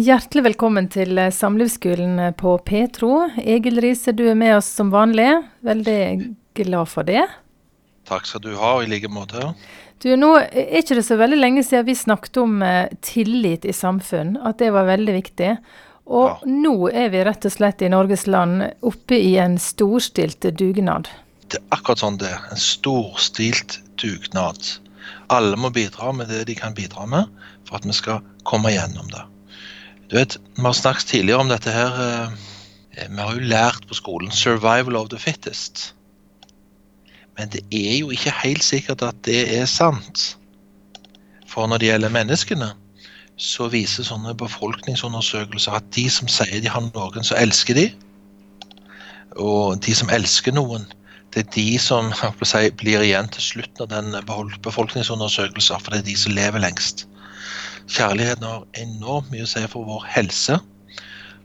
Hjertelig velkommen til eh, Samlivsskolen eh, på Petro. Egil Riise, du er med oss som vanlig. Veldig glad for det. Takk skal du ha, i like måte. Du, nå er ikke det så veldig lenge siden vi snakket om eh, tillit i samfunn, at det var veldig viktig. Og ja. nå er vi rett og slett i Norges land oppe i en storstilt dugnad. Det er akkurat sånn det er. En storstilt dugnad. Alle må bidra med det de kan bidra med for at vi skal komme gjennom det. Du vet, Vi har snakket tidligere om dette her. Eh, vi har jo lært på skolen 'survival of the fittest'. Men det er jo ikke helt sikkert at det er sant. For når det gjelder menneskene, så viser sånne befolkningsundersøkelser at de som sier de har noen, så elsker de. Og de som elsker noen, det er de som blir igjen til slutten av den befolkningsundersøkelsen, for det er de som lever lengst. Kjærligheten har enormt mye å si for vår helse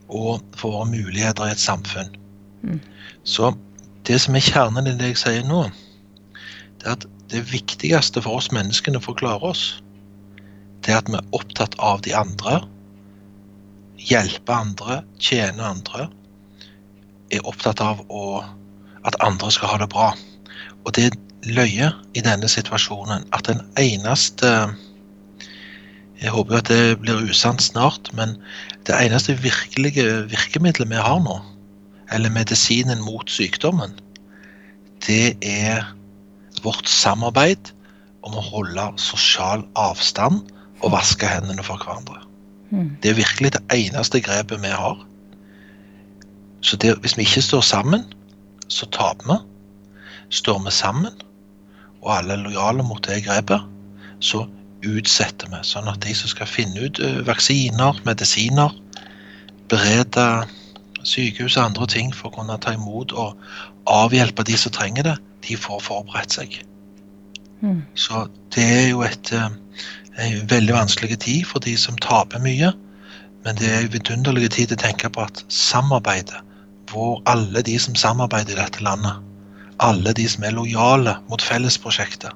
og for våre muligheter i et samfunn. Mm. Så det som er kjernen i det jeg sier nå, det er at det viktigste for oss menneskene for å klare oss, det er at vi er opptatt av de andre, hjelpe andre, tjene andre. Er opptatt av å, at andre skal ha det bra. Og det er løye i denne situasjonen at den eneste jeg håper at det blir usant snart, men det eneste virkelige virkemidlet vi har nå, eller medisinen mot sykdommen, det er vårt samarbeid om å holde sosial avstand og vaske hendene for hverandre. Mm. Det er virkelig det eneste grepet vi har. Så det, hvis vi ikke står sammen, så taper vi. Står vi sammen, og alle er lojale mot det grepet, så utsetter vi. Sånn at de som skal finne ut eh, vaksiner, medisiner, berede sykehus og andre ting for å kunne ta imot og avhjelpe de som trenger det, de får forberedt seg. Mm. Så det er jo et, eh, en veldig vanskelig tid for de som taper mye. Men det er en vidunderlig tid å tenke på at samarbeidet, hvor alle de som samarbeider i dette landet, alle de som er lojale mot fellesprosjektet,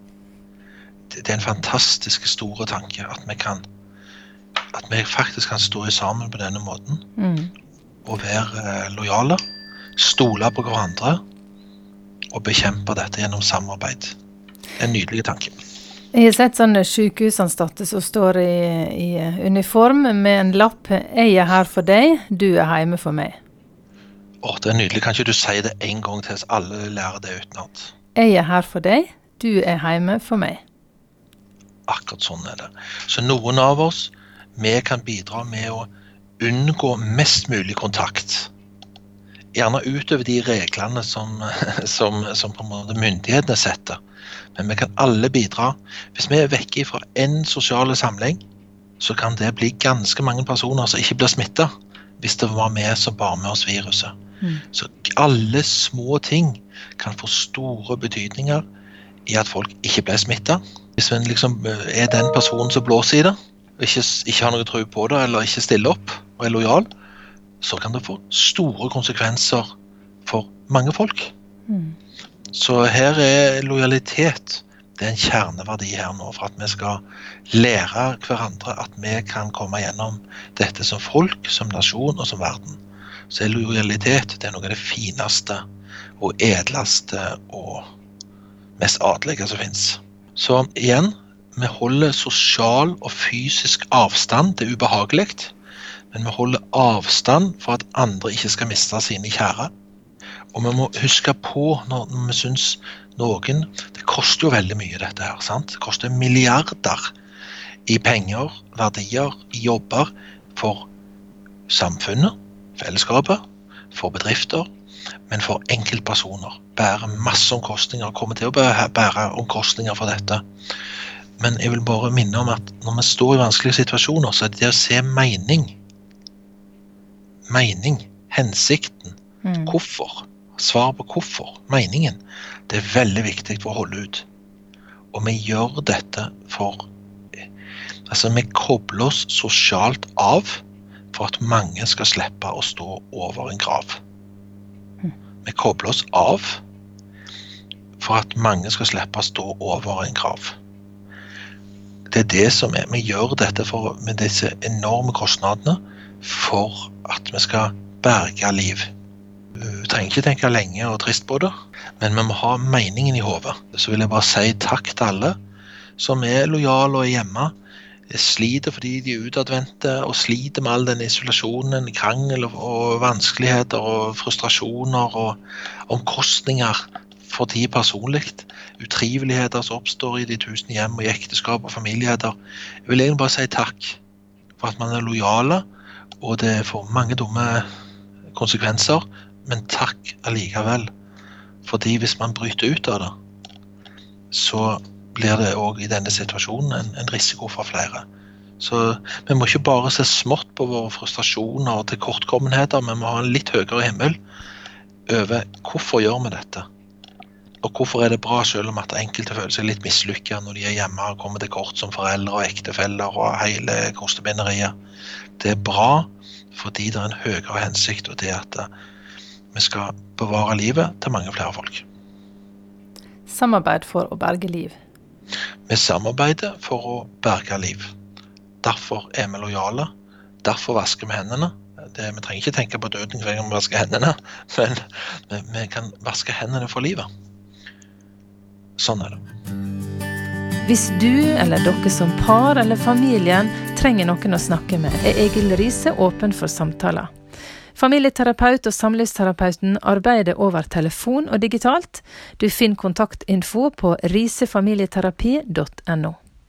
det er en fantastisk store tanke at vi kan at vi faktisk kan stå sammen på denne måten. Mm. Og være eh, lojale. Stole på hverandre. Og bekjempe dette gjennom samarbeid. En nydelig tanke. Jeg har sett sånne sykehusansatte som står i, i, uniform med en lapp 'Jeg er her for deg, du er hjemme for meg'. Å, det er nydelig. Kan ikke du si det en gang til, så alle lærer det utenat? Jeg er her for deg, du er hjemme for meg. Akkurat sånn er det. Så noen av oss, vi kan bidra med å unngå mest mulig kontakt. Gjerne utover de reglene som, som, som på en måte myndighetene setter. Men vi kan alle bidra. Hvis vi er vekke fra én sosial samling, så kan det bli ganske mange personer som ikke blir smitta. Hvis det var vi som bar med oss viruset. Mm. Så alle små ting kan få store betydninger i at folk ikke ble smitta. Hvis en liksom eh, er den personen som blåser i det, ikke, ikke har noe tro på det, eller ikke stiller opp og er lojal, så kan det få store konsekvenser for mange folk. Mm. Så her er lojalitet det er en kjerneverdi her nå for at vi skal lære hverandre at vi kan komme gjennom dette som folk, som nasjon og som verden. Så er lojalitet det er noe av det fineste og edleste og mest adelige som fins. Så igjen, vi holder sosial og fysisk avstand. Det er ubehagelig. Men vi holder avstand for at andre ikke skal miste sine kjære. Og vi må huske på når, vi syns noen Det koster jo veldig mye, dette her. sant? Det koster milliarder i penger, verdier, i jobber for samfunnet, fellesskapet, for bedrifter, men for enkeltpersoner. Bærer masse omkostninger, kommer til å bære omkostninger for dette. Men jeg vil bare minne om at når vi står i vanskelige situasjoner, så er det det å se mening Mening, hensikten, mm. hvorfor. Svar på hvorfor, meningen. Det er veldig viktig for å holde ut. Og vi gjør dette for Altså, vi kobler oss sosialt av for at mange skal slippe å stå over en grav. Vi kobler oss av for at mange skal slippe å stå over en krav. Det er det som er, Vi gjør dette for, med disse enorme kostnadene for at vi skal berge liv. Vi trenger ikke tenke lenge og trist på det, men vi må ha meningen i hodet. Så vil jeg bare si takk til alle som er lojale og er hjemme. Sliter fordi de er utadvendte og sliter med all den isolasjonen, krangel og vanskeligheter og frustrasjoner og omkostninger for de personlig. Utriveligheter som oppstår i de tusen hjem og i ekteskap og familieheter. Jeg vil egentlig bare si takk for at man er lojale, og det får mange dumme konsekvenser, men takk allikevel. Fordi hvis man bryter ut av det, så blir det òg i denne situasjonen en, en, risiko for flere. Så vi må ikke bare se smått på våre frustrasjoner og tilkortkommenheter, men vi må ha en litt høyere himmel over hvorfor gjør vi dette. Og hvorfor er det bra selv om at enkelte føler seg litt mislykka når de er hjemme og kommer til kort som foreldre og ektefeller og hele kostebinderiet. Det er bra fordi det er en høyere hensikt, og det at vi skal bevare livet til mange flere folk. Samarbeid for å berge liv. Vi samarbeider for å berge liv. Derfor er vi lojale. Derfor vasker vi hendene. Det, vi trenger ikke tenke på døden hver gang vi vasker hendene, men vi, vi kan vaske hendene for livet. Sånn er det. Hvis du eller dere som par eller familien trenger noen å snakke med, er Egil Riise åpen for samtaler. Familieterapeut og samlivsterapeuten arbeider over telefon og digitalt. Du finner kontaktinfo på risefamilieterapi.no.